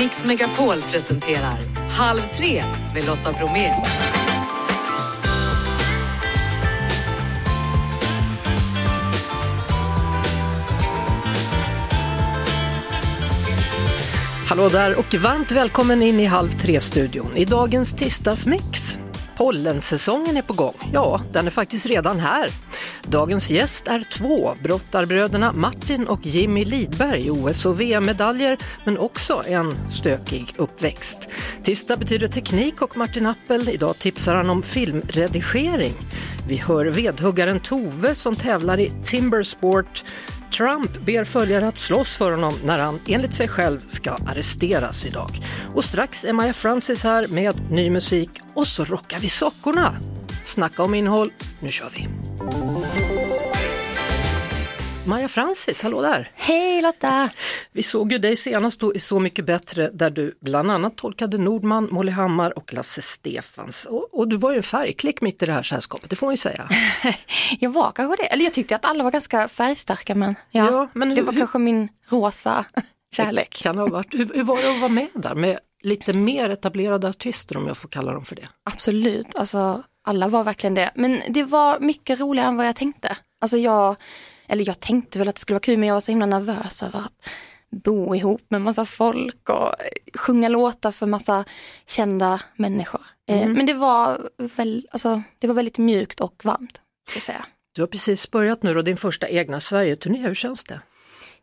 Mix Megapol presenterar Halv tre med Lotta Bromé. Hallå där och varmt välkommen in i Halv tre-studion i dagens tisdagsmix. Pollensäsongen är på gång. Ja, den är faktiskt redan här. Dagens gäst är två, brottarbröderna Martin och Jimmy Lidberg, OS och VM-medaljer, men också en stökig uppväxt. Tisdag betyder teknik och Martin Appel, idag tipsar han om filmredigering. Vi hör vedhuggaren Tove som tävlar i Timbersport Trump ber följare att slåss för honom när han enligt sig själv ska arresteras idag. Och strax är Maja Francis här med ny musik och så rockar vi sockorna. Snacka om innehåll, nu kör vi! Maja Francis, hallå där! Hej Lotta! Vi såg ju dig senast då i Så mycket bättre där du bland annat tolkade Nordman, Molly Hammar och Lasse Stefans. Och, och, du var ju en färgklick mitt i det här sällskapet, det får man ju säga. jag var kanske det, eller jag tyckte att alla var ganska färgstarka men, ja, ja men hur, det var hur, kanske min rosa kärlek. Kan ha varit. Hur, hur var det att vara med där med lite mer etablerade artister om jag får kalla dem för det? Absolut, alltså alla var verkligen det. Men det var mycket roligare än vad jag tänkte. Alltså jag eller jag tänkte väl att det skulle vara kul men jag var så himla nervös över att bo ihop med massa folk och sjunga låtar för massa kända människor. Mm. Men det var, väl, alltså, det var väldigt mjukt och varmt. Ska säga. Du har precis börjat nu och din första egna Sverige-turné, hur känns det?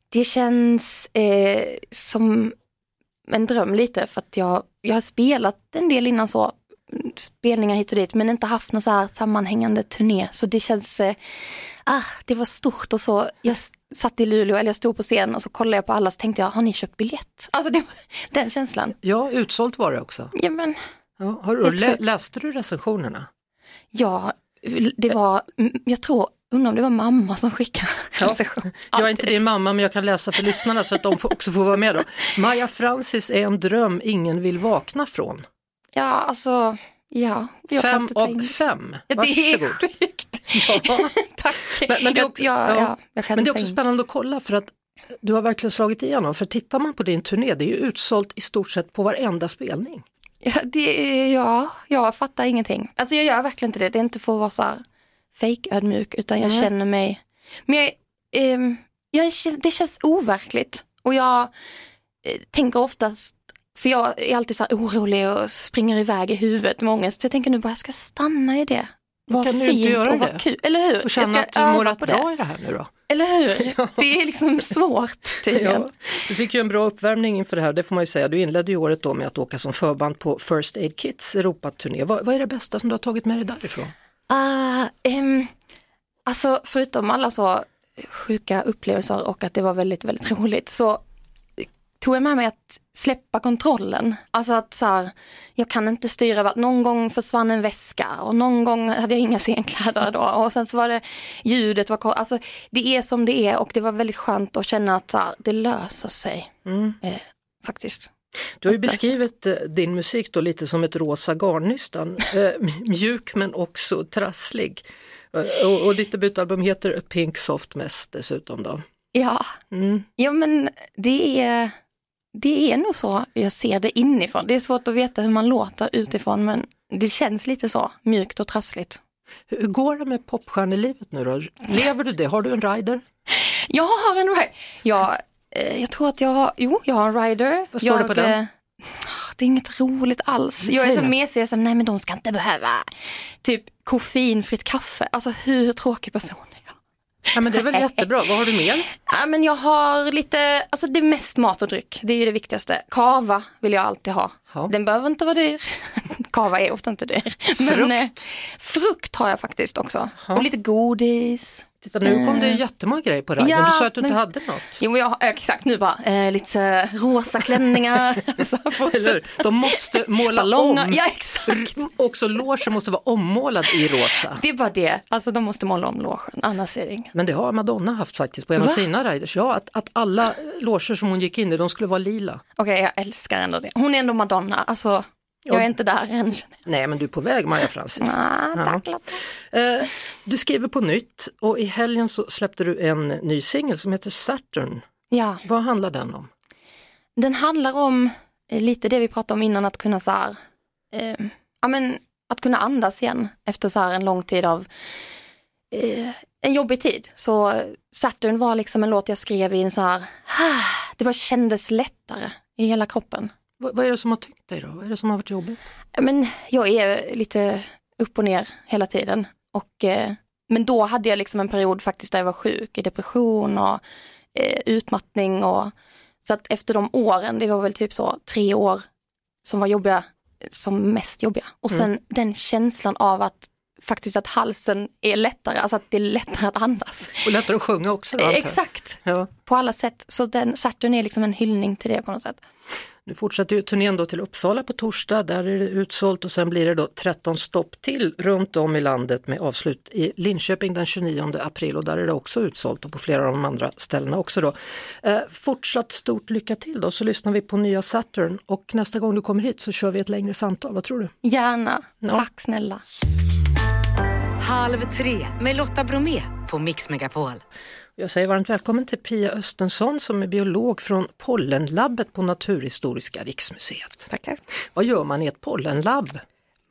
Det känns eh, som en dröm lite för att jag, jag har spelat en del innan så, spelningar hit och dit men inte haft någon så här sammanhängande turné så det känns, eh, ah, det var stort och så, jag satt i Luleå eller jag stod på scen och så kollade jag på alla så tänkte jag, har ni köpt biljett? Alltså det, den känslan. Ja, utsålt var det också. Ja, men, ja, har du, lä, läste du recensionerna? Ja, det var, jag tror, undrar om det var mamma som skickade ja. Jag är inte din mamma men jag kan läsa för lyssnarna så att de också får vara med då. Maja Francis är en dröm ingen vill vakna från. Ja, alltså Ja, fem av fem. Ja, det är sjukt. Ja. Tack. Men, men, det är också, ja, ja, ja men det är också spännande att kolla för att du har verkligen slagit igenom. För tittar man på din turné, det är ju utsålt i stort sett på varenda spelning. Ja, det, ja jag fattar ingenting. Alltså jag gör verkligen inte det. Det är inte för att vara så här fake ödmjuk utan jag mm. känner mig, men jag, eh, jag, det känns overkligt. Och jag eh, tänker oftast för jag är alltid så här orolig och springer iväg i huvudet med ångest. Så jag tänker nu bara, jag ska stanna i det. Kan fint du inte göra och var kul. Eller hur? Och känna att du mår rätt bra i det här nu då? Eller hur? Ja. Det är liksom svårt tydligen. Ja. Du fick ju en bra uppvärmning inför det här, det får man ju säga. Du inledde ju året då med att åka som förband på First Aid Kits Europaturné. Vad, vad är det bästa som du har tagit med dig därifrån? Uh, um, alltså förutom alla så sjuka upplevelser och att det var väldigt, väldigt roligt så tog jag med mig att släppa kontrollen. Alltså att så här, jag kan inte styra någon gång försvann en väska och någon gång hade jag inga scenkläder då och sen så var det ljudet var alltså det är som det är och det var väldigt skönt att känna att så här, det löser sig. Mm. Eh, faktiskt. Du har ju beskrivit eh, din musik då lite som ett rosa garnnystan, eh, mjuk men också trasslig. Eh, och, och ditt debutalbum heter Pink Soft Mess dessutom då. Ja, mm. ja men det är det är nog så jag ser det inifrån. Det är svårt att veta hur man låter utifrån men det känns lite så mjukt och trassligt. Hur går det med popstjärnelivet nu då? Lever du det? Har du en rider? Jag har en rider. Jag, eh, jag tror att jag har, jo jag har en rider. Vad står jag, det på den? Eh, det är inget roligt alls. Jag är så mesig, jag säger nej men de ska inte behöva typ koffeinfritt kaffe. Alltså hur tråkig person Ja, men det är väl jättebra. Vad har du mer? Ja, men jag har lite, alltså det är mest mat och dryck. Det är ju det viktigaste. Kava vill jag alltid ha. Ja. Den behöver inte vara dyr. Kava är ofta inte dyr. Frukt? eh, frukt har jag faktiskt också. Ja. Och lite godis. Titta nu kom det jättemånga grejer på radion, ja, du sa att du men, inte hade något. Jo jag, exakt nu bara eh, lite rosa klänningar. Eller, de måste måla Ballonger. om. Ja exakt. Också logen måste vara ommålad i rosa. Det är bara det, alltså de måste måla om logen, annars är det inget. Men det har Madonna haft faktiskt på en Va? av sina riders. Ja, att, att alla loger som hon gick in i, de skulle vara lila. Okej, okay, jag älskar ändå det. Hon är ändå Madonna, alltså jag är inte där än. Nej men du är på väg Maja Francis. Ah, tack, ja. Eh, du skriver på nytt och i helgen så släppte du en ny singel som heter Saturn. Ja. Vad handlar den om? Den handlar om eh, lite det vi pratade om innan, att kunna så här, eh, ja men att kunna andas igen efter så här en lång tid av eh, en jobbig tid. Så Saturn var liksom en låt jag skrev i en så här, det var, kändes lättare i hela kroppen. Vad, vad är det som har tyngt dig då? Vad är det som har varit jobbigt? Men jag är lite upp och ner hela tiden. Och, eh, men då hade jag liksom en period faktiskt där jag var sjuk i depression och eh, utmattning. Och, så att efter de åren, det var väl typ så tre år som var jobbiga, som mest jobbiga. Och sen mm. den känslan av att faktiskt att halsen är lättare, alltså att det är lättare att andas. Och lättare att sjunga också. Då, Exakt, ja. på alla sätt. Så den, Saturn är liksom en hyllning till det på något sätt. Nu fortsätter ju turnén då till Uppsala på torsdag, där är det utsålt och sen blir det då 13 stopp till runt om i landet med avslut i Linköping den 29 april och där är det också utsålt och på flera av de andra ställena också då. Eh, fortsatt stort lycka till då så lyssnar vi på nya Saturn och nästa gång du kommer hit så kör vi ett längre samtal, vad tror du? Gärna, ja. tack snälla. Halv tre med Lotta Bromé på Mix Megapol. Jag säger varmt välkommen till Pia Östensson som är biolog från Pollenlabbet på Naturhistoriska riksmuseet. Tackar. Vad gör man i ett pollenlabb?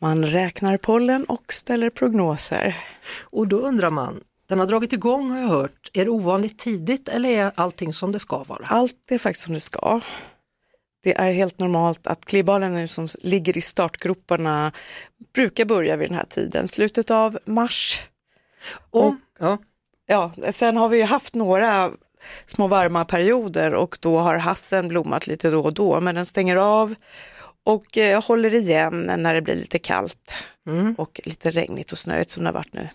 Man räknar pollen och ställer prognoser. Och då undrar man, den har dragit igång har jag hört, är det ovanligt tidigt eller är allting som det ska vara? Allt är faktiskt som det ska. Det är helt normalt att klibbalen som ligger i startgroparna brukar börja vid den här tiden, slutet av mars. Och, ja ja, sen har vi haft några små varma perioder och då har hassen blommat lite då och då, men den stänger av och eh, håller igen när det blir lite kallt mm. och lite regnigt och snöigt som det har varit nu.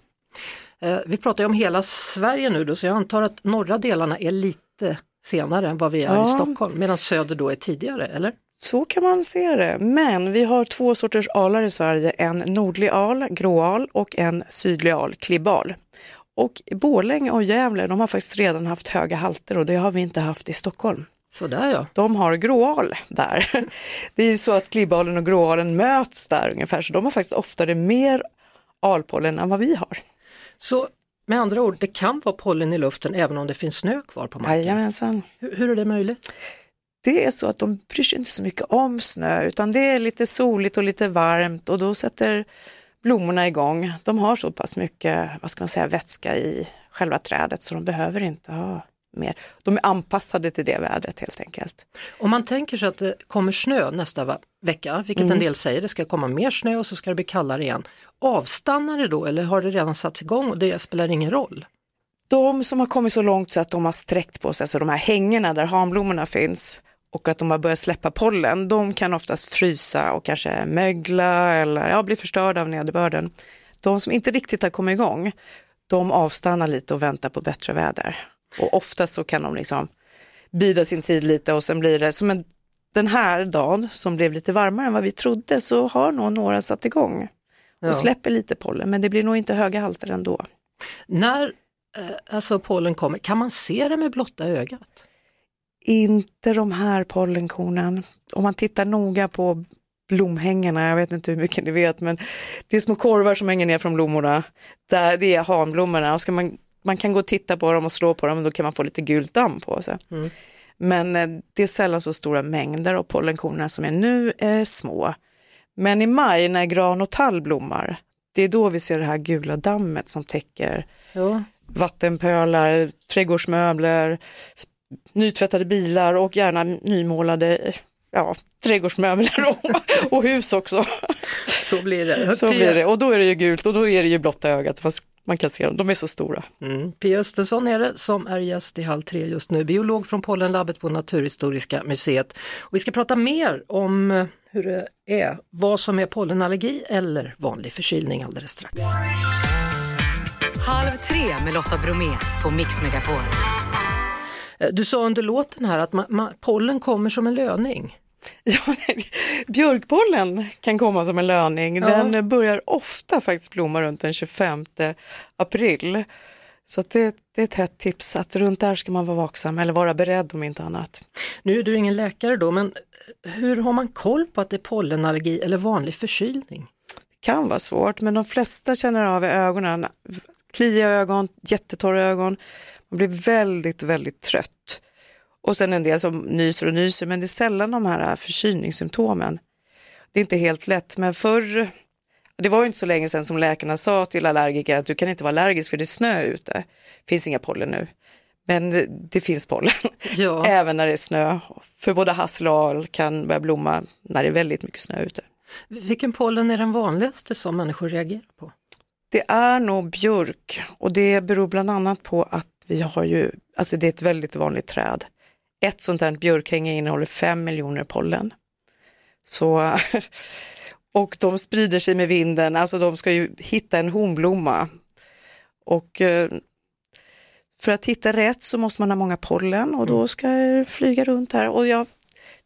Eh, vi pratar ju om hela Sverige nu då, så jag antar att norra delarna är lite senare än vad vi är ja. i Stockholm, medan söder då är tidigare, eller? Så kan man se det, men vi har två sorters alar i Sverige, en nordlig al, gråal och en sydlig al, klibbal. Och Borlänge och Gävle de har faktiskt redan haft höga halter och det har vi inte haft i Stockholm. Sådär ja. De har gråal där. Det är så att klibbalen och gråalen möts där ungefär, så de har faktiskt oftare mer alpollen än vad vi har. Så med andra ord, det kan vara pollen i luften även om det finns snö kvar på marken? Jajamensan. Hur, hur är det möjligt? Det är så att de bryr sig inte så mycket om snö utan det är lite soligt och lite varmt och då sätter blommorna igång. De har så pass mycket, vad ska man säga, vätska i själva trädet så de behöver inte ha mer. De är anpassade till det vädret helt enkelt. Om man tänker sig att det kommer snö nästa vecka, vilket mm. en del säger, det ska komma mer snö och så ska det bli kallare igen. Avstannar det då eller har det redan satts igång och det spelar ingen roll? De som har kommit så långt så att de har sträckt på sig, så de här hängena där hanblommorna finns, och att de har börjat släppa pollen, de kan oftast frysa och kanske mögla eller ja, bli förstörda av nederbörden. De som inte riktigt har kommit igång, de avstannar lite och väntar på bättre väder. Och ofta så kan de liksom bida sin tid lite och sen blir det som en, den här dagen som blev lite varmare än vad vi trodde så har nog några satt igång och ja. släpper lite pollen men det blir nog inte höga halter ändå. När eh, alltså pollen kommer, kan man se det med blotta ögat? Inte de här pollenkornen. Om man tittar noga på blomhängena, jag vet inte hur mycket ni vet, men det är små korvar som hänger ner från blommorna. Där det är hanblommorna och ska man, man kan gå och titta på dem och slå på dem och då kan man få lite gult damm på sig. Mm. Men eh, det är sällan så stora mängder och pollenkornen som är nu är små. Men i maj när gran och tall blommar, det är då vi ser det här gula dammet som täcker ja. vattenpölar, trädgårdsmöbler, nytvättade bilar och gärna nymålade ja, trädgårdsmöbler och, och hus också. Så blir det. Så blir det. Och då är det ju gult och då är det ju blotta ögat. Man kan se dem, de är så stora. Mm. Pia Östensson är det som är gäst i Halv tre just nu, biolog från Pollenlabbet på Naturhistoriska museet. Och vi ska prata mer om eh, hur det är, vad som är pollenallergi eller vanlig förkylning alldeles strax. Halv tre med Lotta Bromé på Mix Megapol. Eh, du sa under låten här att man, man, pollen kommer som en löning. Ja, björkpollen kan komma som en löning. Ja. Den börjar ofta faktiskt blomma runt den 25 april. Så det, det, är ett hett tips att runt där ska man vara vaksam eller vara beredd om inte annat. Nu är du ingen läkare då, men hur har man koll på att det är pollenallergi eller vanlig förkylning? Det kan vara svårt, men de flesta känner av i ögonen, kliiga ögon, jättetorra ögon, man blir väldigt, väldigt trött. Och sen en del som nyser och nyser, men det är sällan de här förkylningssymptomen. Det är inte helt lätt, men förr, det var ju inte så länge sedan som läkarna sa till allergiker att du kan inte vara allergisk för det är snö ute. Det finns inga pollen nu. Men det, finns pollen, Ja. även när det är snö. För både hassel och al kan börja blomma när det är väldigt mycket snö ute. Vilken pollen är den vanligaste som människor reagerar på? Det är nog björk och det beror bland annat på att vi har ju, alltså det är ett väldigt vanligt träd. Ett sånt här björkhänge innehåller fem miljoner pollen. Så, och de sprider sig med vinden, alltså de ska ju hitta en honblomma. Och eh, för att hitta rätt så måste man ha många pollen och då ska det flyga runt här. Och jag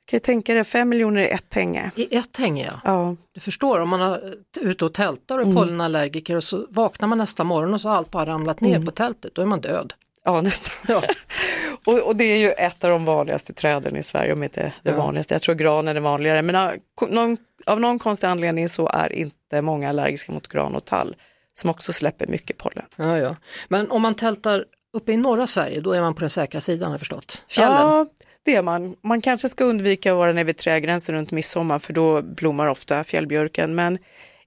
kan tänka dig, fem miljoner i ett hänge. I ett hänge ja. Ja, Du förstår om man är ute och tältar och är pollenallergiker och så vaknar man nästa morgon och så har allt bara ramlat ner på tältet, då är man död. Ja, nästan. och, och det är ju ett av de vanligaste träden i Sverige, om inte det Ja. vanligaste. Jag tror granen är vanligare, men av någon, av någon konstig anledning så är inte många allergiska mot gran och tall, som också släpper mycket pollen. Ja, ja. Men om man tältar uppe i norra Sverige, då är man på den säkra sidan har förstått. Fjällen. Ja, det är man. Man kanske ska undvika att vara nere vid trädgränsen runt midsommar, för då blommar ofta fjällbjörken. Men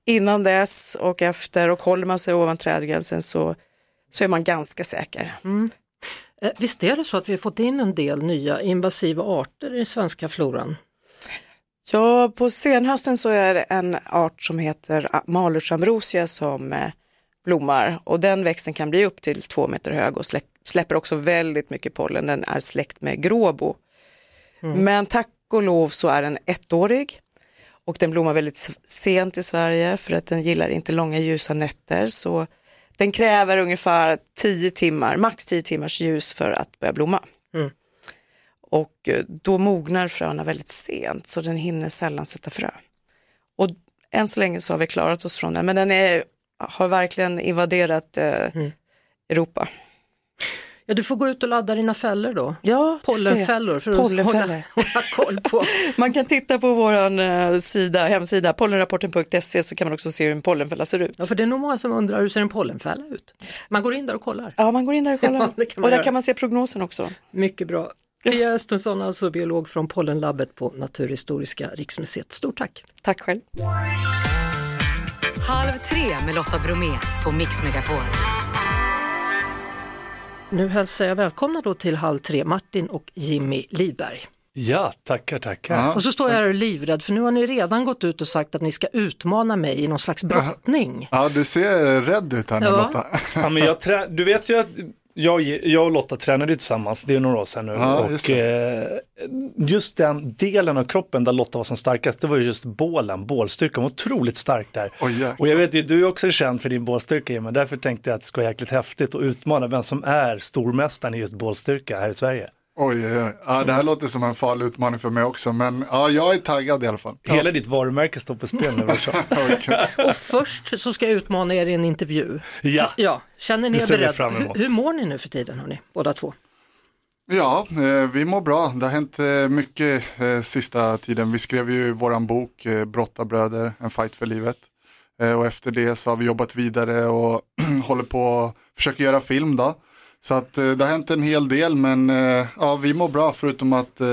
innan dess och efter och håller man sig ovan trädgränsen så, så är man ganska säker. Eh, Visst är det så att vi har fått in en del nya invasiva arter i svenska floran? Ja, på senhösten så är det en art som heter Malusambrosia som eh, blommar och den växten kan bli upp till två meter hög och släpp, släpper också väldigt mycket pollen. Den är släkt med gråbo. Men tack och lov så är den ettårig och den blommar väldigt sent i Sverige för att den gillar inte långa ljusa nätter. Så den kräver ungefär 10 timmar, max 10 timmars ljus för att börja blomma. Mm. Och eh, då mognar fröna väldigt sent så den hinner sällan sätta frö. Och än så länge så har vi klarat oss från den, men den är, har verkligen invaderat eh, Europa. Ja, du får gå ut och ladda dina fällor då. Ja. Pollenfällor för att Pollenfällor. hålla, hålla koll på. Man kan titta på vår eh, sida, hemsida, pollenrapporten.se så kan man också se hur en pollenfälla ser ut. Ja, för det är nog många som undrar hur ser en pollenfälla ut? Man går in där och kollar. Ja, man går in där och kollar. Ja, det kan man och där göra. kan man se prognosen också. Mycket bra. Pia Östensson, alltså biolog från Pollenlabbet på Naturhistoriska riksmuseet. Stort tack! Tack själv. Halv tre med Lotta Bromé på Mix Megapol. Nu hälsar jag välkomna då till Halv tre, Martin och Jimmy Lidberg. Ja, tackar, tackar. Och så står jag här och livrädd för nu har ni redan gått ut och sagt att ni ska utmana mig i någon slags brottning. Ja, du ser rädd ut här nu Ja. Lotta. Ja, men jag trä... Du vet ju att jag, jag och Lotta tränade tillsammans, det är några år sedan nu. Ja, just och eh, just den delen av kroppen där Lotta var som starkast, det var ju just bålen, bålstyrkan, var otroligt stark där. Jäklar. och jag vet ju, du är också känd för din bålstyrka, men därför tänkte jag att det skulle vara jäkligt häftigt att utmana vem som är stormästaren i just bålstyrka här i Sverige. Oj, oj, oj. Ja, det här låter som en farlig utmaning för mig också, men ja, jag är taggad i alla fall. Hela ditt varumärke står på spel nu. Och först så ska jag utmana er i en intervju. ja, Ja, känner ni Det er beredda? Hur, hur mår ni nu för tiden hörni, båda två? Ja, eh, vi mår bra. Det har hänt eh, mycket eh, sista tiden. Vi skrev ju våran bok eh, Brottabröder, en fight för livet. Eh, och efter det så har vi jobbat vidare och håller på att försöka göra film då. Så att eh, det har hänt en hel del, men eh, ja, vi mår bra förutom att eh,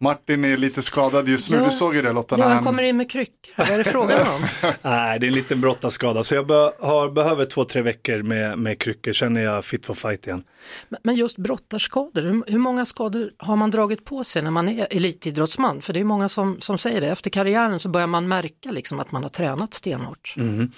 Martin är lite skadad just nu. Ja. Du såg ju det Lotta. Ja, han han- kommer in med kryckor. Vad är det frågan om? Nej, det är en liten brottarskada. Så jag be- har, behöver två, tre veckor med, med kryckor, sen är jag fit for fight igen. Men- Men just brottarskador, hur, hur många skador har man dragit på sig när man är elitidrottsman? För det är många som, som säger det, efter karriären så börjar man märka liksom att man har tränat stenhårt. Men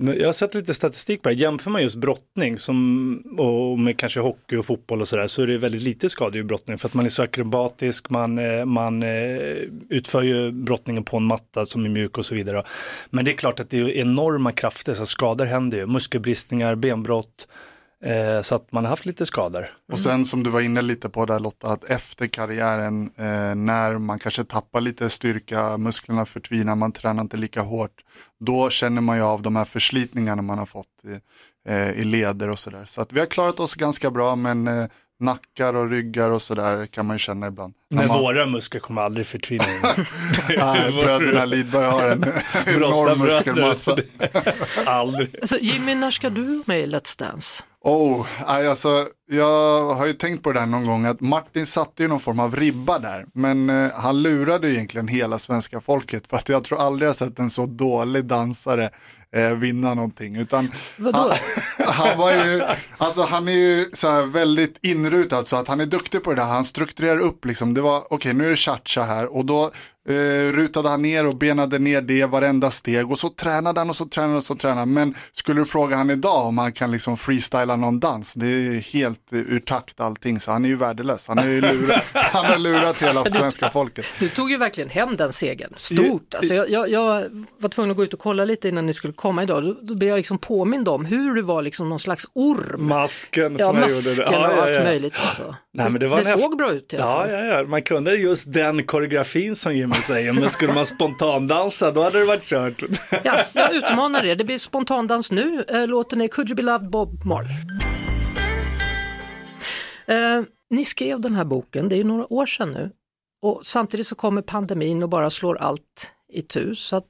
jag har sett lite statistik på det. Jämför man just brottning som, och med kanske hockey och fotboll och sådär så är det väldigt lite skador i brottning för att man är så akrobatisk, man, eh, man eh, utför ju brottningen på en matta som är mjuk och så vidare. Men det är klart att det är enorma krafter så skador händer ju, muskelbristningar, benbrott. Eh, så att man har haft lite skador. Och sen som du var inne lite på där Lotta, att efter karriären eh, när man kanske tappar lite styrka, musklerna förtvinar, man tränar inte lika hårt, då känner man ju av de här förslitningarna man har fått i, eh, i leder och sådär. Så att vi har klarat oss ganska bra, men eh, nackar och ryggar och sådär kan man ju känna ibland. Men man, våra muskler kommer aldrig förtvina. Nej, bröderna Lidberg har en enorm muskelmassa. aldrig. Alltså, Jimmy, när ska du med i Let's Dance? Oh, alltså, jag har ju tänkt på det där någon gång att Martin satte ju någon form av ribba där. Men eh, han lurade egentligen hela svenska folket för att jag tror aldrig jag sett en så dålig dansare eh, vinna någonting. Utan Vadå? Han, han, var ju, alltså han är ju så väldigt inrutad så att han är duktig på det där. Han strukturerar upp liksom, det var okej okay, nu är det cha-cha här och då eh, rutade han ner och benade ner det varenda steg och så tränade han och så tränade han och så tränade han. Men skulle du fråga han idag om han kan liksom freestyla någon dans, det är helt ur takt allting så han är ju värdelös. Han, är ju lurat, han har lurat hela svenska folket. Du tog ju verkligen hem den segern, stort. Alltså jag, jag, jag var tvungen att gå ut och kolla lite innan ni skulle komma idag. Då, då blev jag liksom påmind om hur du var liksom någon slags orm. Masken Ja, som jag masken gjorde. och Ja, ja, allt ja. möjligt. Alltså. Nej, men det var det såg bra ut i alla Ja, fall. ja, ja, man kunde just den koreografin som Jimmy säger, men skulle man spontandansa då hade det varit kört. Ja, jag utmanar er. Det blir spontandans nu. Eh, Låten är Could You Be Loved Bob Marley. Eh, ni skrev den här boken, det är ju några år sedan nu. Och samtidigt så kommer pandemin och bara slår allt i tu. Så att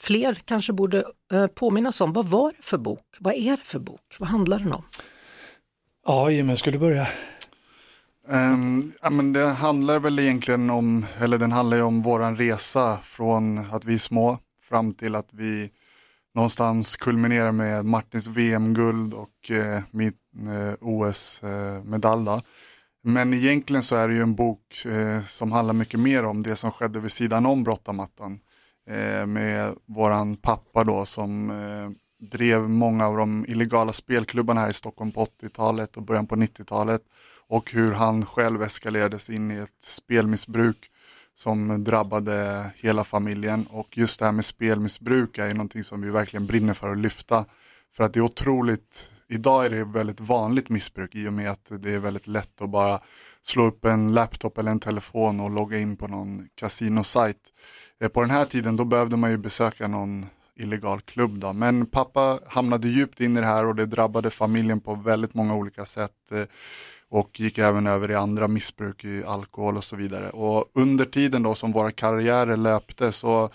fler kanske borde eh, påminnas om, vad var det för bok? Vad är det för bok? Vad handlar den om? Ja, Jimmy, skulle du börja? Um, ja, men det handlar väl egentligen om, eller den handlar ju om våran resa från att vi är små fram till att vi någonstans kulminerar med Martins VM-guld och eh, min eh, OS-medalj. Eh, då. Men egentligen så är det ju en bok eh, som handlar mycket mer om det som skedde vid sidan om brottarmattan. Eh, med våran pappa då som eh, drev många av de illegala spelklubbarna här i Stockholm på 80-talet och början på 90-talet och hur han själv eskalerades in i ett spelmissbruk som drabbade hela familjen och just det här med spelmissbruk är ju någonting som vi verkligen brinner för att lyfta. För att det är otroligt, idag är det väldigt vanligt missbruk i och med att det är väldigt lätt att bara slå upp en laptop eller en telefon och logga in på någon kasinosajt. Eh, på den här tiden då behövde man ju besöka någon illegal klubb då. Men pappa hamnade djupt in i det här och det drabbade familjen på väldigt många olika sätt. Eh, och gick även över i andra missbruk, i alkohol och så vidare. Och under tiden då som våra karriärer löpte så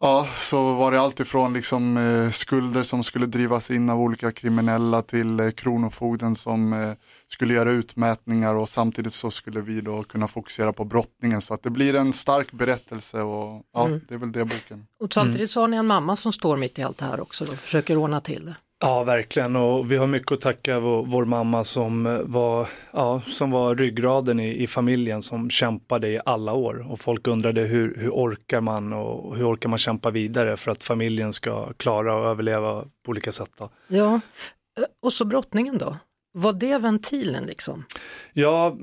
Ja, så var det alltifrån liksom, eh, skulder som skulle drivas in av olika kriminella till eh, Kronofogden som eh, skulle göra utmätningar och samtidigt så skulle vi då kunna fokusera på brottningen så att det blir en stark berättelse och ja, det är väl det boken. Och samtidigt så har ni en mamma som står mitt i allt det här också och försöker ordna till det. Ja, verkligen. Och vi har mycket att tacka vår, vår mamma som eh, var, ja, som var ryggraden i, i familjen som kämpade i alla år. Och folk undrade hur, hur orkar man och hur orkar man kämpa vidare för att familjen ska klara och överleva på olika sätt. Då. Ja, eh, och så brottningen då? Var det ventilen liksom? Ja,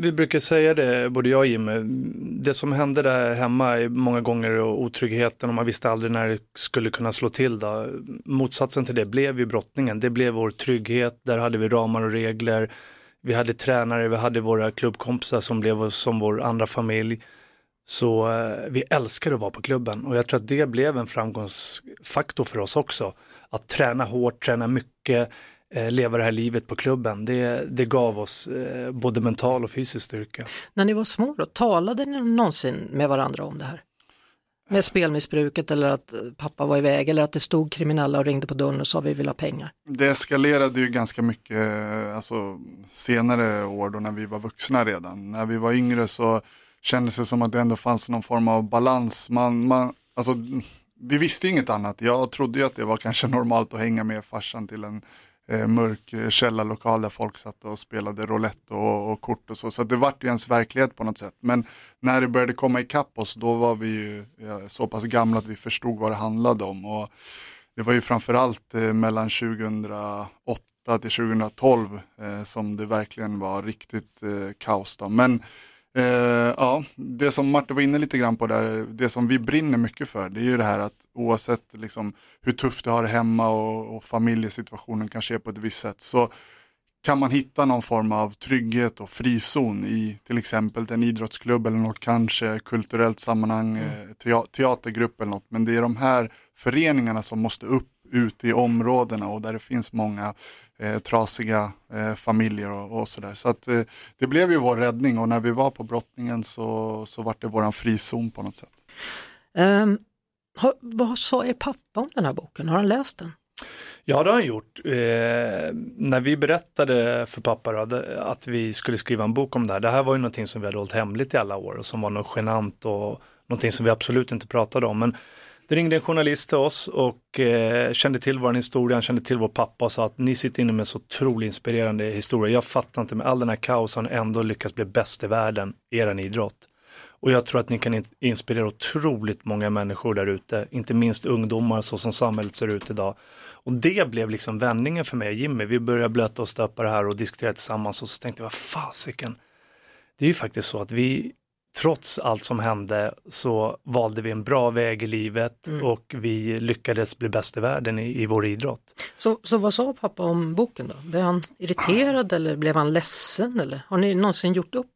vi brukar säga det, både jag och Jimmy. Det som hände där hemma är många gånger och otryggheten och man visste aldrig när det skulle kunna slå till. Då. Motsatsen till det blev ju brottningen. Det blev vår trygghet, där hade vi ramar och regler. Vi hade tränare, vi hade våra klubbkompisar som blev som vår andra familj. Så eh, vi älskar att vara på klubben och jag tror att det blev en framgångsfaktor för oss också. Att träna hårt, träna mycket, leva det här livet på klubben. Det, det gav oss eh, både mental och fysisk styrka. När ni var små då, talade ni någonsin med varandra om det här? Med spelmissbruket eller att eh, pappa var iväg eller att det stod kriminella och ringde på dörren och sa vi vill ha pengar. Det eskalerade ju ganska mycket eh, alltså, senare år då när vi var vuxna redan. När vi var yngre så kändes det som att det ändå fanns någon form av balans. Man, man, alltså, vi visste inget annat. Jag trodde ju att det var kanske normalt att hänga med farsan till en eh, mörk eh, källarlokal där folk satt och spelade roulette och, och kort och så. Så det vart ju ens verklighet på något sätt. Men när det började komma ikapp oss då var vi ju ja, så pass gamla att vi förstod vad det handlade om. Och det var ju framförallt eh, mellan 2008 till 2012 eh, som det verkligen var riktigt eh, kaos. Då. Men eh, ja, det som Martin var inne lite grann på där, det som vi brinner mycket för, det är ju det här att oavsett liksom, hur tufft du har det hemma och, och familjesituationen kanske är på ett visst sätt, så kan man hitta någon form av trygghet och frizon i till exempel en idrottsklubb eller något kanske kulturellt sammanhang, eh, tea- teatergrupp eller något. Men det är de här föreningarna som måste upp ute i områdena och där det finns många eh, trasiga eh, familjer och, och sådär. Så att eh, det blev ju vår räddning och när vi var på brottningen så, så var det våran frizon på något sätt. Ehm, har, vad sa er pappa om den här boken? Har han läst den? Ja, det har han gjort. Eh, när vi berättade för pappa då, att vi skulle skriva en bok om det här, det här var ju någonting som vi hade hållit hemligt i alla år och som var något genant och någonting som vi absolut inte pratade om. Men det ringde en journalist till oss och eh, kände till vår historia, han kände till vår pappa och sa att ni sitter inne med så otroligt inspirerande historia. Jag fattar inte med all den här kaosen ändå lyckas bli bäst i världen i er idrott. Och jag tror att ni kan inspirera otroligt många människor där ute, inte minst ungdomar så som samhället ser ut idag. Och det blev liksom vändningen för mig och Jimmy. Vi började blöta och stöpa det här och diskutera tillsammans och så tänkte jag, vad fasiken. Det är ju faktiskt så att vi, trots allt som hände, så valde vi en bra väg i livet mm. och vi lyckades bli bäst i världen i, i vår idrott. Så, så vad sa pappa om boken då? Blev han irriterad eller blev han ledsen? Eller? Har ni någonsin gjort upp?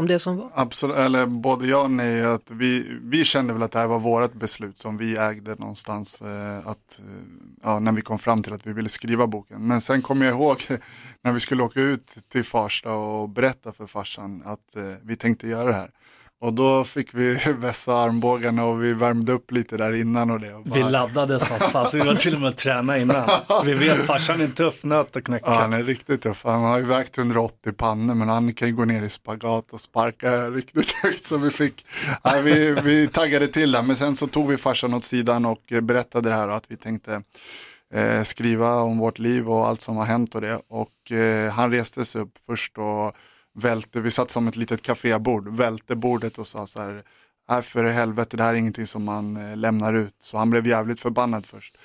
Om det som var? Absolut, eller både ja och nej. Att vi, vi kände väl att det här var vårt beslut som vi ägde någonstans. Eh, att, eh, ja, när vi kom fram till att vi ville skriva boken. Men sen kommer jag ihåg när vi skulle åka ut till Farsta och berätta för farsan att eh, vi tänkte göra det här. Och då fick vi vässa armbågarna och vi värmde upp lite där innan och det. Och bara... Vi laddade som fast, vi var till och med träna innan. Vi vet farsan är en tuff nöt att knäcka. Ja, han är riktigt tuff. Han har ju vägt 180 pannor men han kan ju gå ner i spagat och sparka riktigt högt. Så vi fick, ja, vi, vi taggade till det. Men sen så tog vi farsan åt sidan och berättade det här och att vi tänkte eh, skriva om vårt liv och allt som har hänt och det. Och eh, han reste sig upp först och välte, vi satt som ett litet kafébord, välte bordet och sa så här, nej för helvete det här är ingenting som man eh, lämnar ut. Så han blev jävligt förbannad först.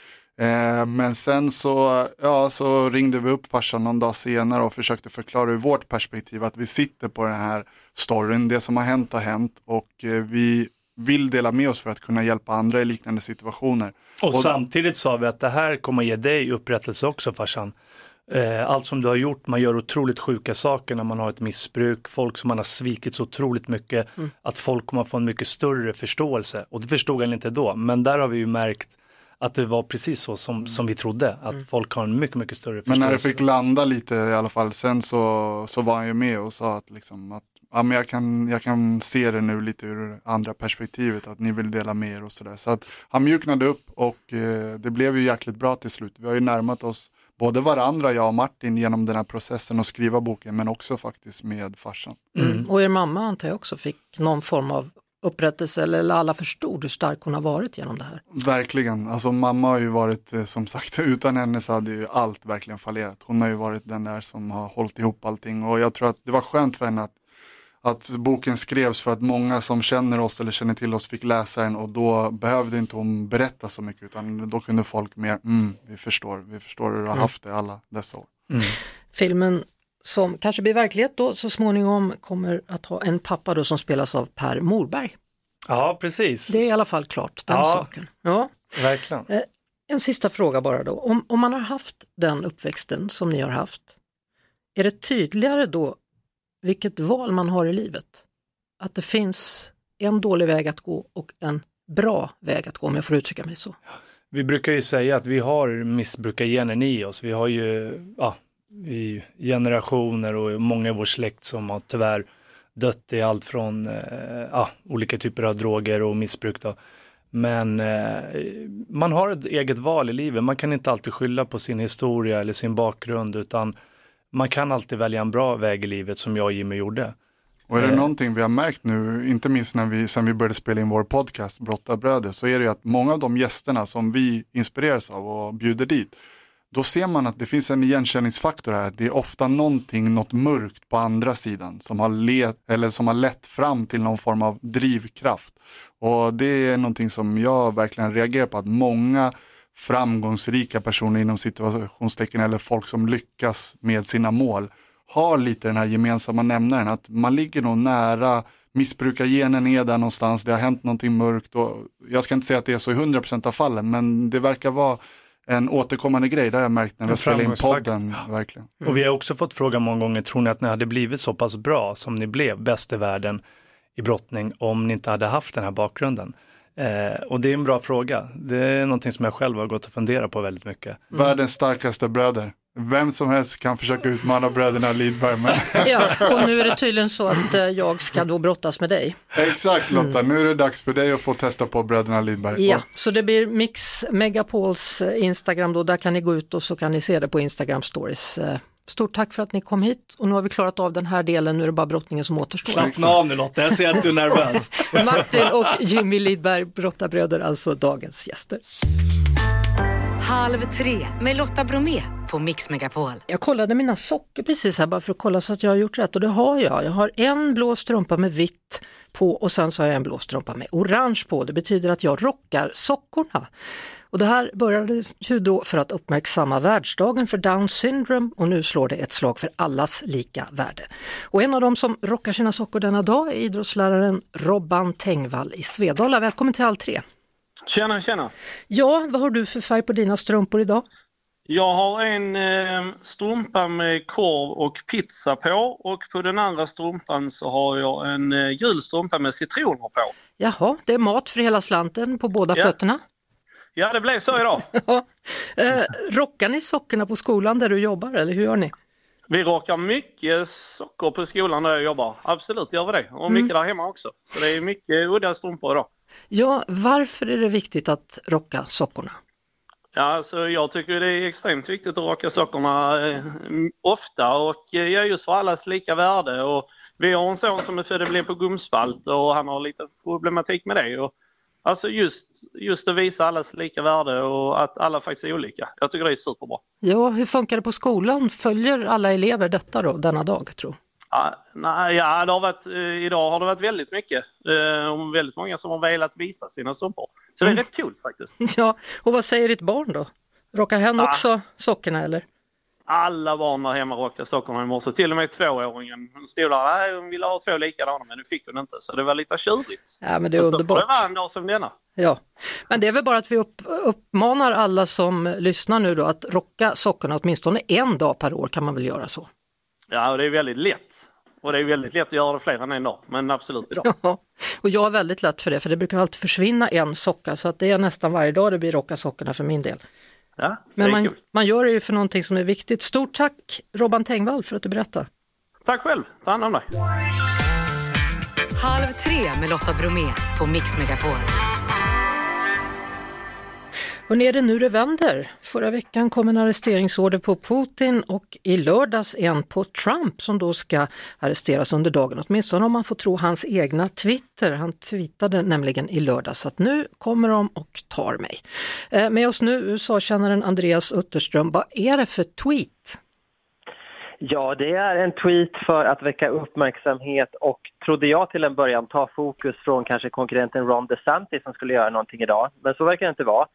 Eh, men sen så, ja, så ringde vi upp farsan någon dag senare och försökte förklara ur vårt perspektiv att vi sitter på den här storyn, det som har hänt har hänt och eh, vi vill dela med oss för att kunna hjälpa andra i liknande situationer. Och, och samtidigt sa vi att det här kommer ge dig upprättelse också farsan. Eh, allt som du har gjort, man gör otroligt sjuka saker när man har ett missbruk, folk som man har svikit så otroligt mycket, mm. att folk kommer få en mycket större förståelse. Och det förstod han inte då, men där har vi ju märkt att det var precis så som, mm. som vi trodde, att mm. folk har en mycket, mycket större förståelse. Men när det fick landa lite i alla fall, sen så, så var han ju med och sa att, liksom, att ja, men jag, kan, jag kan se det nu lite ur andra perspektivet, att ni vill dela med er och sådär. Så att han mjuknade upp och eh, det blev ju jäkligt bra till slut. Vi har ju närmat oss både varandra, jag och Martin, genom den här processen att skriva boken, men också faktiskt med farsan. Mm. mm. Och er mamma antar jag också fick någon form av upprättelse eller alla förstod hur stark hon har varit genom det här. Verkligen, alltså mamma har ju varit eh, som sagt, utan henne så hade ju allt verkligen fallerat. Hon har ju varit den där som har hållit ihop allting och jag tror att det var skönt för henne att att boken skrevs för att många som känner oss eller känner till oss fick läsa den och då behövde inte hon berätta så mycket utan då kunde folk mer, mm, vi förstår, vi förstår hur du har mm. haft det alla dessa år. Mm. Filmen som kanske blir verklighet då så småningom kommer att ha en pappa då som spelas av Per Morberg. Ja, precis. Det är i alla fall klart, den ja, saken. Ja, verkligen. Eh, en sista fråga bara då, om, om man har haft den uppväxten som ni har haft, är det tydligare då vilket val man har i livet. Att det finns en dålig väg att gå och en bra väg att gå om jag får uttrycka mig så. Vi brukar ju säga att vi har missbrukargenen i oss. Vi har ju ja, i generationer och många i vår släkt som har tyvärr dött i allt från eh, ja, olika typer av droger och missbruk. Då. Men eh, man har ett eget val i livet. Man kan inte alltid skylla på sin historia eller sin bakgrund utan man kan alltid välja en bra väg i livet som jag och Jimmy gjorde. Och är det eh. någonting vi har märkt nu, inte minst när vi, sen vi började spela in vår podcast Brottarbröder, så är det ju att många av de gästerna som vi inspireras av och bjuder dit, då ser man att det finns en igenkänningsfaktor här. Det är ofta någonting, något mörkt på andra sidan som har, let, eller som har lett fram till någon form av drivkraft. Och det är någonting som jag verkligen reagerar på, att många framgångsrika personer inom situationstecken eller folk som lyckas med sina mål har lite den här gemensamma nämnaren att man ligger nog nära missbrukargenen är där någonstans, det har hänt någonting mörkt och jag ska inte säga att det är så i 100% av fallen men det verkar vara en återkommande grej, det har jag märkt när vi spelar in podden. Verkligen. Mm. Och vi har också fått fråga många gånger, tror ni att ni hade blivit så pass bra som ni blev, bäst i världen i brottning, om ni inte hade haft den här bakgrunden? Eh, och det är en bra fråga. Det är någonting som jag själv har gått och funderat på väldigt mycket. Mm. Världens starkaste bröder. vem som helst kan försöka utmana bröderna Lidberg. Men... Ja, och nu är det tydligen så att eh, jag ska då brottas med dig. Exakt Lotta, nu är det dags för dig att få testa på bröderna Lidberg. Ja, så det blir Mix Megapols eh, Instagram då, där kan ni gå ut och så kan ni se det på Instagram stories. Stort tack för att ni kom hit och nu har vi klarat av den här delen, nu är det bara brottningen som återstår. Slappna av nu Lotta, jag ser att du är nervös. Martin och Jimmy Lidberg, brottarbröder, alltså dagens gäster. Halv tre med Lotta Bromé på Mix Megapol. Jag kollade mina socker precis här bara för att kolla så att jag har gjort rätt och det har jag. Jag har en blå strumpa med vitt på och sen så har jag en blå strumpa med orange på. Det betyder att jag rockar sockorna. Och det här började ju då för att uppmärksamma världsdagen för Down syndrome och nu slår det ett slag för allas lika värde. Och en av dem som rockar sina sockor denna dag är idrottsläraren Robban Tengvall i Svedala. Välkommen till All 3! Tjena, tjena! Ja, vad har du för färg på dina strumpor idag? Jag har en eh, strumpa med korv och pizza på och på den andra strumpan så har jag en eh, gul strumpa med citroner på. Jaha, det är mat för hela slanten på båda Ja. fötterna. Ja, det blev så idag. Eh, rockar ni sockorna på skolan där du jobbar eller hur gör ni? Vi rockar mycket socker på skolan där jag jobbar. Absolut gör vi det. Och mycket där hemma också. Så det är mycket udda strumpor idag. Ja, varför är det viktigt att rocka sockorna? Ja, alltså jag tycker det är extremt viktigt att rocka sockorna eh, ofta och eh, just för allas lika värde. Och vi har en son som är född och blev på gumspalt och han har lite problematik med det. Och, alltså just, just att visa allas lika värde och att alla faktiskt är olika. Jag tycker det är superbra. Ja, hur funkar det på skolan? Följer alla elever detta då, denna dag tror Ja, nej, ja, det har varit, eh, idag har det varit väldigt mycket. Eh, väldigt många som har velat visa sina strumpor. Så det är rätt coolt faktiskt. Ja, och vad säger ditt barn då? Rockar hen Ah. också sockorna eller? Alla barn där hemma rockade sockorna i morse. Till och med tvååringen. Hon stod där, nej hon ville ha två likadana men det fick hon inte. Så det var lite tjurigt. Ja, men det är så underbart. det vara en dag som denna. Ja, men det är väl bara att vi upp, uppmanar alla som lyssnar nu då att rocka sockorna åtminstone en dag per år kan man väl göra så. Ja, och det är väldigt lätt. Och det är väldigt lätt att göra det fler än en dag. Men absolut. Ja, och jag är väldigt lätt för det för det brukar alltid försvinna en socka så att det är nästan varje dag det blir rocka sockorna för min del. Ja, Men man, kul. man gör det ju för någonting som är viktigt. Stort tack Robban Tengvall för att du berättar. Tack själv. Ta hand om dig. Halv tre med Lotta Bromé på Mix Megapol. Och är det nu det vänder? Förra veckan kom en arresteringsorder på Putin och i lördags en på Trump som då ska arresteras under dagen, åtminstone om man får tro hans egna Twitter. Han tweetade nämligen i lördags att nu kommer de och tar mig. Eh, med oss nu USA-kännaren Andreas Utterström, vad är det för tweet? Ja, det är en tweet för att väcka uppmärksamhet och trodde jag till en början ta fokus från kanske konkurrenten Ron DeSantis som skulle göra någonting idag. Men så verkar det inte vara.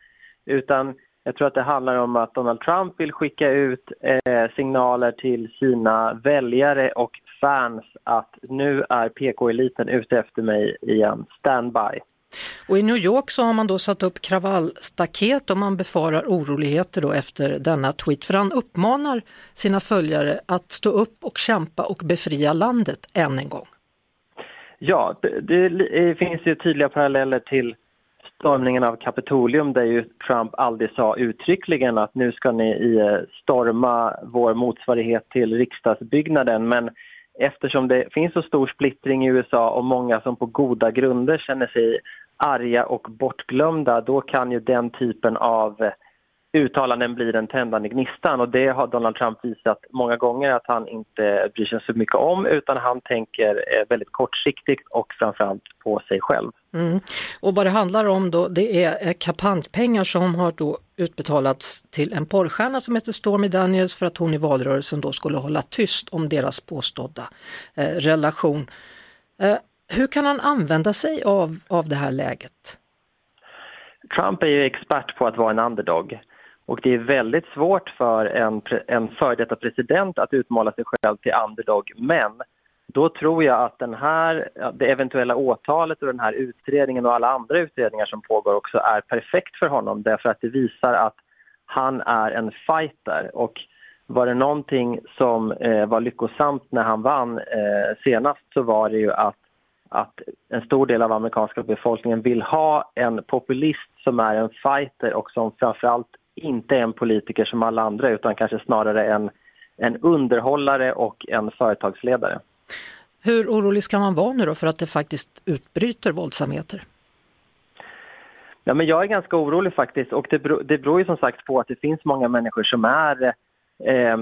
Utan jag tror att det handlar om att Donald Trump vill skicka ut eh, signaler till sina väljare och fans att nu är PK-eliten ute efter mig igen. Standby. Och i New York så har man då satt upp kravallstaket och man befarar oroligheter då efter denna tweet. För han uppmanar sina följare att stå upp och kämpa och befria landet än en gång. Ja, det, det finns ju tydliga paralleller till stormningen av Kapitolium där ju Trump aldrig sa uttryckligen att nu ska ni eh, storma vår motsvarighet till riksdagsbyggnaden. Men eftersom det finns så stor splittring i USA och många som på goda grunder känner sig arga och bortglömda, då kan ju den typen av eh, uttalanden bli den tändande gnistan och det har Donald Trump visat många gånger att han inte bryr sig så mycket om utan han tänker eh, väldigt kortsiktigt och framförallt på sig själv. Mm. Och vad det handlar om då det är eh, kampanjpengar som har då utbetalats till en porrstjärna som heter Stormy Daniels för att hon i valrörelsen då skulle hålla tyst om deras påstådda eh, relation. Eh, hur kan han använda sig av, av det här läget? Trump är ju expert på att vara en underdog och det är väldigt svårt för en, en före detta president att utmåla sig själv till underdog. Men då tror jag att den här, det eventuella åtalet och den här utredningen och alla andra utredningar som pågår också är perfekt för honom. Därför att det visar att han är en fighter. Och var det någonting som eh, var lyckosamt när han vann eh, senast så var det ju att att en stor del av amerikanska befolkningen vill ha en populist som är en fighter och som framförallt inte en politiker som alla andra utan kanske snarare en, en underhållare och en företagsledare. Hur orolig ska man vara nu då för att det faktiskt utbryter våldsamheter? Ja, men jag är ganska orolig faktiskt och det beror, det beror ju som sagt på att det finns många människor som är eh,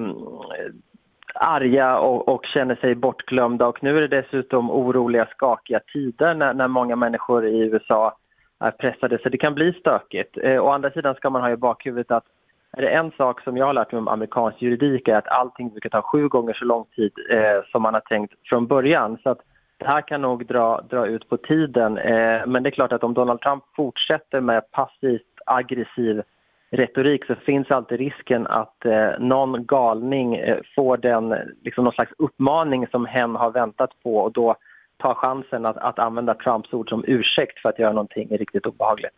arga och, och, känner sig bortglömda och nu är det dessutom oroliga, skakiga tider när, när många människor i USA är pressade så det kan bli stökigt. Eh, å andra sidan ska man ha i bakhuvudet att är det en sak som jag har lärt mig om amerikansk juridik är att allting brukar ta sju gånger så lång tid eh, som man har tänkt från början. Så att det här kan nog dra, dra ut på tiden. Eh, men det är klart att om Donald Trump fortsätter med passivt aggressiv retorik så finns alltid risken att eh, någon galning eh, får den, liksom någon slags uppmaning som hen har väntat på och då tar chansen att, att använda Trumps ord som ursäkt för att göra någonting riktigt obehagligt.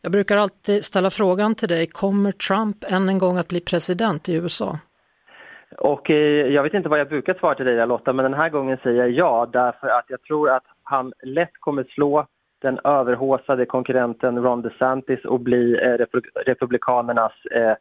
Jag brukar alltid ställa frågan till dig, kommer Trump än en gång att bli president i USA? Och eh, jag vet inte vad jag brukar svara till dig Lotta, men den här gången säger jag ja därför att jag tror att han lätt kommer slå den överhåsade konkurrenten Ron DeSantis och bli eh, Republikanernas eh,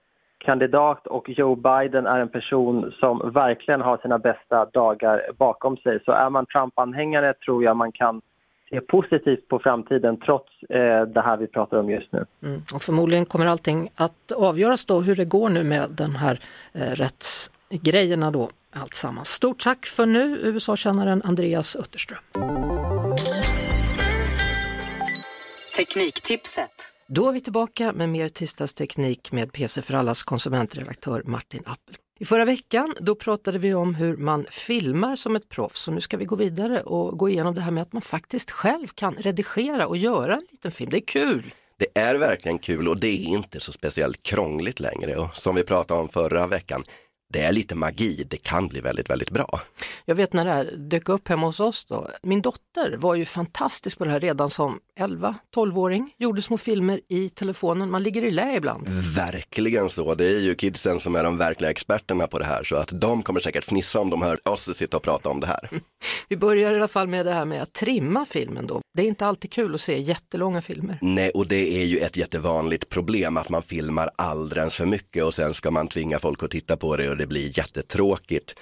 kandidat och Joe Biden är en person som verkligen har sina bästa dagar bakom sig. Så är man Trump-anhängare tror jag man kan se positivt på framtiden trots eh, det här vi pratar om just nu. Mm. Och förmodligen kommer allting att avgöras då hur det går nu med den här eh, rättsgrejerna då alltsammans. Stort tack för nu USA-kännaren Andreas Utterström. Tekniktipset. Då är vi tillbaka med mer tisdagsteknik med PC för allas konsumentredaktör Martin Appel. I förra veckan då pratade vi om hur man filmar som ett proffs och nu ska vi gå vidare och gå igenom det här med att man faktiskt själv kan redigera och göra en liten film. Det är kul! Det är verkligen kul och det är inte så speciellt krångligt längre och som vi pratade om förra veckan, det är lite magi, det kan bli väldigt, väldigt bra. Jag vet när det här dök upp hemma hos oss då. Min dotter var ju fantastisk på det här redan som 11-12-åring, gjorde små filmer i telefonen, man ligger i lä ibland. Verkligen så, det är ju kidsen som är de verkliga experterna på det här så att de kommer säkert fnissa om de hör oss sitta och prata om det här. Vi börjar i alla fall med det här med att trimma filmen då. Det är inte alltid kul att se jättelånga filmer. Nej, och det är ju ett jättevanligt problem att man filmar alldeles för mycket och sen ska man tvinga folk att titta på det och det blir jättetråkigt.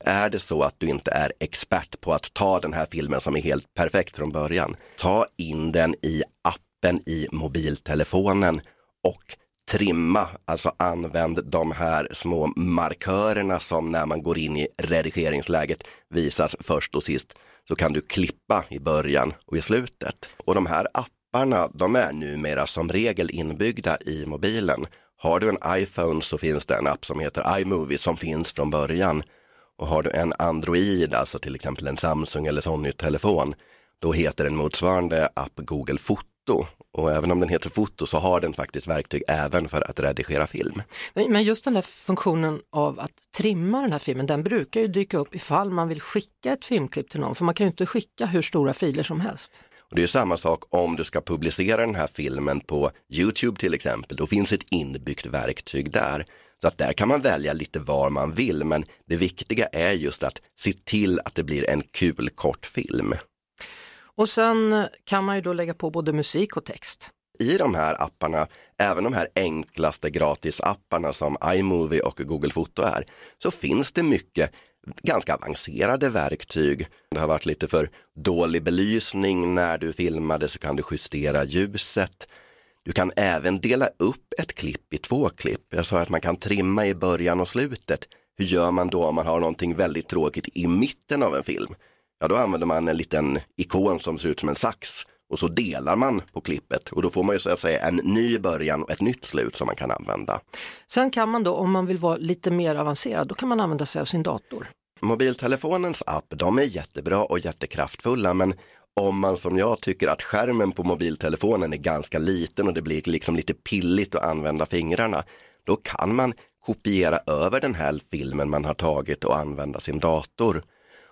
Är det så att du inte är expert på att ta den här filmen som är helt perfekt från början, ta in den i appen i mobiltelefonen och trimma, alltså använd de här små markörerna som när man går in i redigeringsläget visas först och sist. Så kan du klippa i början och i slutet. Och de här apparna, de är numera som regel inbyggda i mobilen. Har du en iPhone så finns det en app som heter iMovie som finns från början. Och har du en Android, alltså till exempel en Samsung eller Sony-telefon, då heter den motsvarande app Google Foto. Och även om den heter foto så har den faktiskt verktyg även för att redigera film. Men just den där funktionen av att trimma den här filmen, den brukar ju dyka upp ifall man vill skicka ett filmklipp till någon, för man kan ju inte skicka hur stora filer som helst. Och det är samma sak om du ska publicera den här filmen på Youtube till exempel. Då finns ett inbyggt verktyg där. Så att där kan man välja lite var man vill, men det viktiga är just att se till att det blir en kul kortfilm. Och sen kan man ju då lägga på både musik och text. I de här apparna, även de här enklaste gratisapparna som iMovie och Google Foto är, så finns det mycket ganska avancerade verktyg. Det har varit lite för dålig belysning när du filmade så kan du justera ljuset. Du kan även dela upp ett klipp i två klipp. Jag sa att man kan trimma i början och slutet. Hur gör man då om man har någonting väldigt tråkigt i mitten av en film? Ja, då använder man en liten ikon som ser ut som en sax och så delar man på klippet och då får man ju så att säga en ny början och ett nytt slut som man kan använda. Sen kan man då, om man vill vara lite mer avancerad, då kan man använda sig av sin dator. Mobiltelefonens app, de är jättebra och jättekraftfulla men om man som jag tycker att skärmen på mobiltelefonen är ganska liten och det blir liksom lite pilligt att använda fingrarna, då kan man kopiera över den här filmen man har tagit och använda sin dator.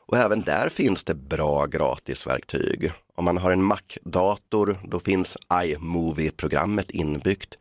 Och även där finns det bra gratisverktyg. Om man har en Mac-dator, då finns iMovie-programmet inbyggt.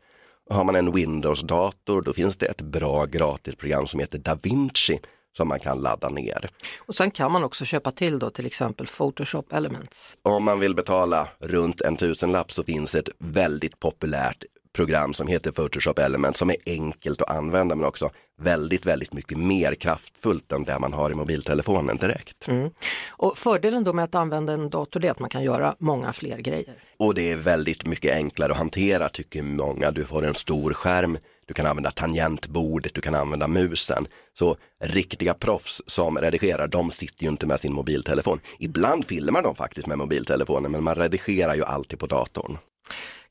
Och har man en Windows-dator, då finns det ett bra gratisprogram som heter DaVinci som man kan ladda ner. Och sen kan man också köpa till då till exempel Photoshop Elements. Om man vill betala runt en tusenlapp så finns ett väldigt populärt program som heter Photoshop Element som är enkelt att använda men också väldigt, väldigt mycket mer kraftfullt än det man har i mobiltelefonen direkt. Mm. Och fördelen då med att använda en dator är att man kan göra många fler grejer. Och det är väldigt mycket enklare att hantera tycker många. Du får en stor skärm, du kan använda tangentbordet, du kan använda musen. Så riktiga proffs som redigerar, de sitter ju inte med sin mobiltelefon. Ibland filmar de faktiskt med mobiltelefonen, men man redigerar ju alltid på datorn.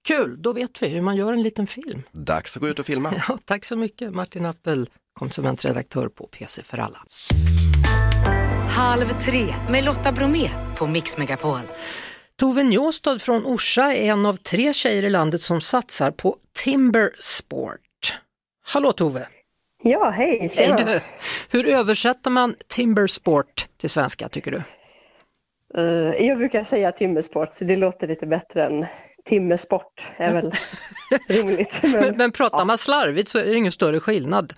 Kul, då vet vi hur man gör en liten film. Dags att gå ut och filma. Ja, tack så mycket Martin Appel, konsumentredaktör på PC för alla. Halv tre med Lotta Bromé på Mix Megapol. Tove Njåstad från Orsa är en av tre tjejer i landet som satsar på timber sport. Hallå Tove! Ja, hej! Tjena. Hej du. Hur översätter man timber sport till svenska tycker du? Uh, jag brukar säga timmersport, det låter lite bättre än timmesport, är väl rimligt. Men, men, pratar ja. man slarvigt så är det ingen större skillnad.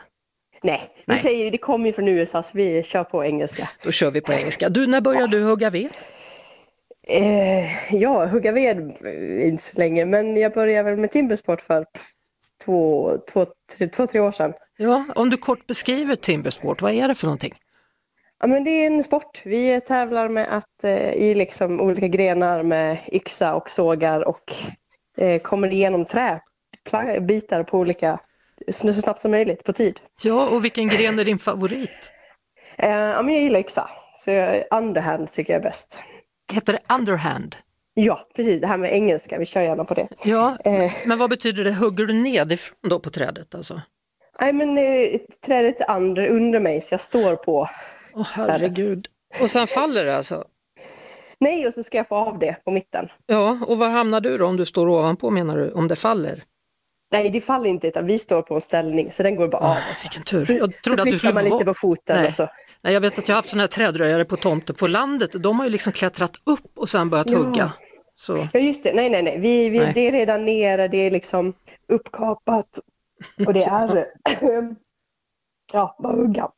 Nej, Nej. Vi säger, det kommer ju från USA så vi kör på engelska. Då kör vi på engelska. Du, när började du hugga ved? Eh, ja, hugga ved inte så länge, men jag började väl med timbersport för två, två, tre, två, tre år sedan. Ja, om du kort beskriver timbersport, vad är det för någonting? Ja, men det är en sport. Vi tävlar med att eh, i liksom olika grenar med yxa och sågar och eh, kommer igenom träbitar på olika, så snabbt som möjligt på tid. Ja, och vilken gren är din favorit? Eh, ja, men jag gillar yxa, så underhand tycker jag är bäst. Heter det underhand? Ja, precis. Det här med engelska, vi kör gärna på det. Ja, eh. men vad betyder det? Hugger du nedifrån då på trädet alltså? Nej, men eh, trädet är under, under mig så jag står på Åh oh, herregud. Och sen faller det alltså? Nej, och så ska jag få av det på mitten. Ja, och var hamnar du då om du står ovanpå menar du, om det faller? Nej, det faller inte utan vi står på en ställning så den går bara av. vilken tur. Jag trodde så att du skulle man lite på foten. Nej. Och så. Nej, jag vet att jag har haft sådana här trädröjare på tomter på landet. De har ju liksom klättrat upp och sen börjat Ja. hugga. Så. Ja, just det. Nej, nej, nej. Vi, vi, Nej. Det är redan nere, det är liksom uppkapat och det är ja, bara hugga.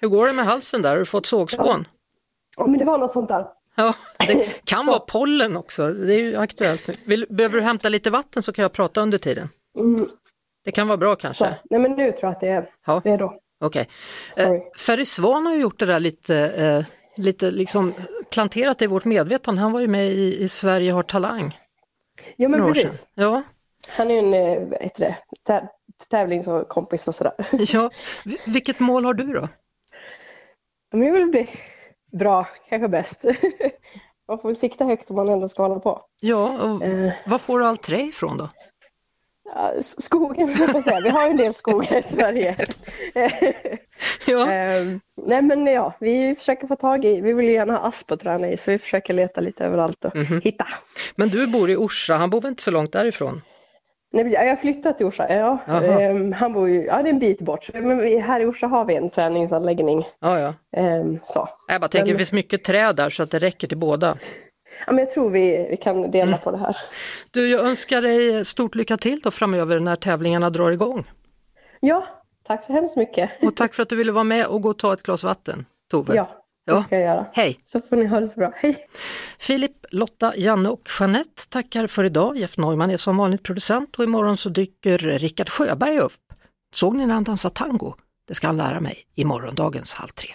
Hur går det med halsen där? Har du fått sågspån? Ja, men det var något sånt där. Ja, det kan vara pollen också. Det är ju aktuellt nu. Vill, behöver du hämta lite vatten så kan jag prata under tiden. Mm. Det kan vara bra Så. kanske. Nej, men nu tror jag att det är, Ja. det är då. Okej. Eh, Sorry. Ferry Svan har ju gjort det där lite, eh, lite liksom planterat i vårt medvetande. Han var ju med i, i Sverige har talang Ja, men precis. sedan. Ja, Han är ju en eh, vad heter det, tävlingskompis och sådär. ja. Vi- Vilket mål har du då? Men jag vill bli bra, kanske bäst. Man får väl sikta högt om man ändå ska hålla på. Ja, och Eh, var får du allt trä ifrån då? ja, skogen, jag säga. vi har ju en del skogar i Sverige. Ja, Ehm, nej men ja, vi försöker få tag i, vi vill ju gärna ha asp att träna i så vi försöker leta lite överallt och Mhm. hitta. men du bor i Orsa, han bor väl inte så långt därifrån? Nej, jag har flyttat till Orsa, ja. Ehm, han bor ju, ja det är en bit bort. Men vi, här i Orsa har vi en träningsanläggning. Ja, ja. Ehm, så. Jag bara tänker, Men- det finns mycket träd där så att det räcker till båda. Ja, men jag tror vi, vi kan dela Mm. på det här. Du, jag önskar dig stort lycka till då framöver när tävlingarna drar igång. Ja, tack så hemskt mycket. Och tack för att du ville vara med och gå och ta ett glas vatten, Tove. Ja, det Ja. ska jag göra. Hej! Så får ni ha det så bra. Hej! Filip, Lotta, Janne och Jeanette tackar för idag. Jeff Neumann är som vanligt producent och imorgon så dyker Rickard Sjöberg upp. Såg ni när han dansar tango? Det ska han lära mig i morgondagens Halv tre.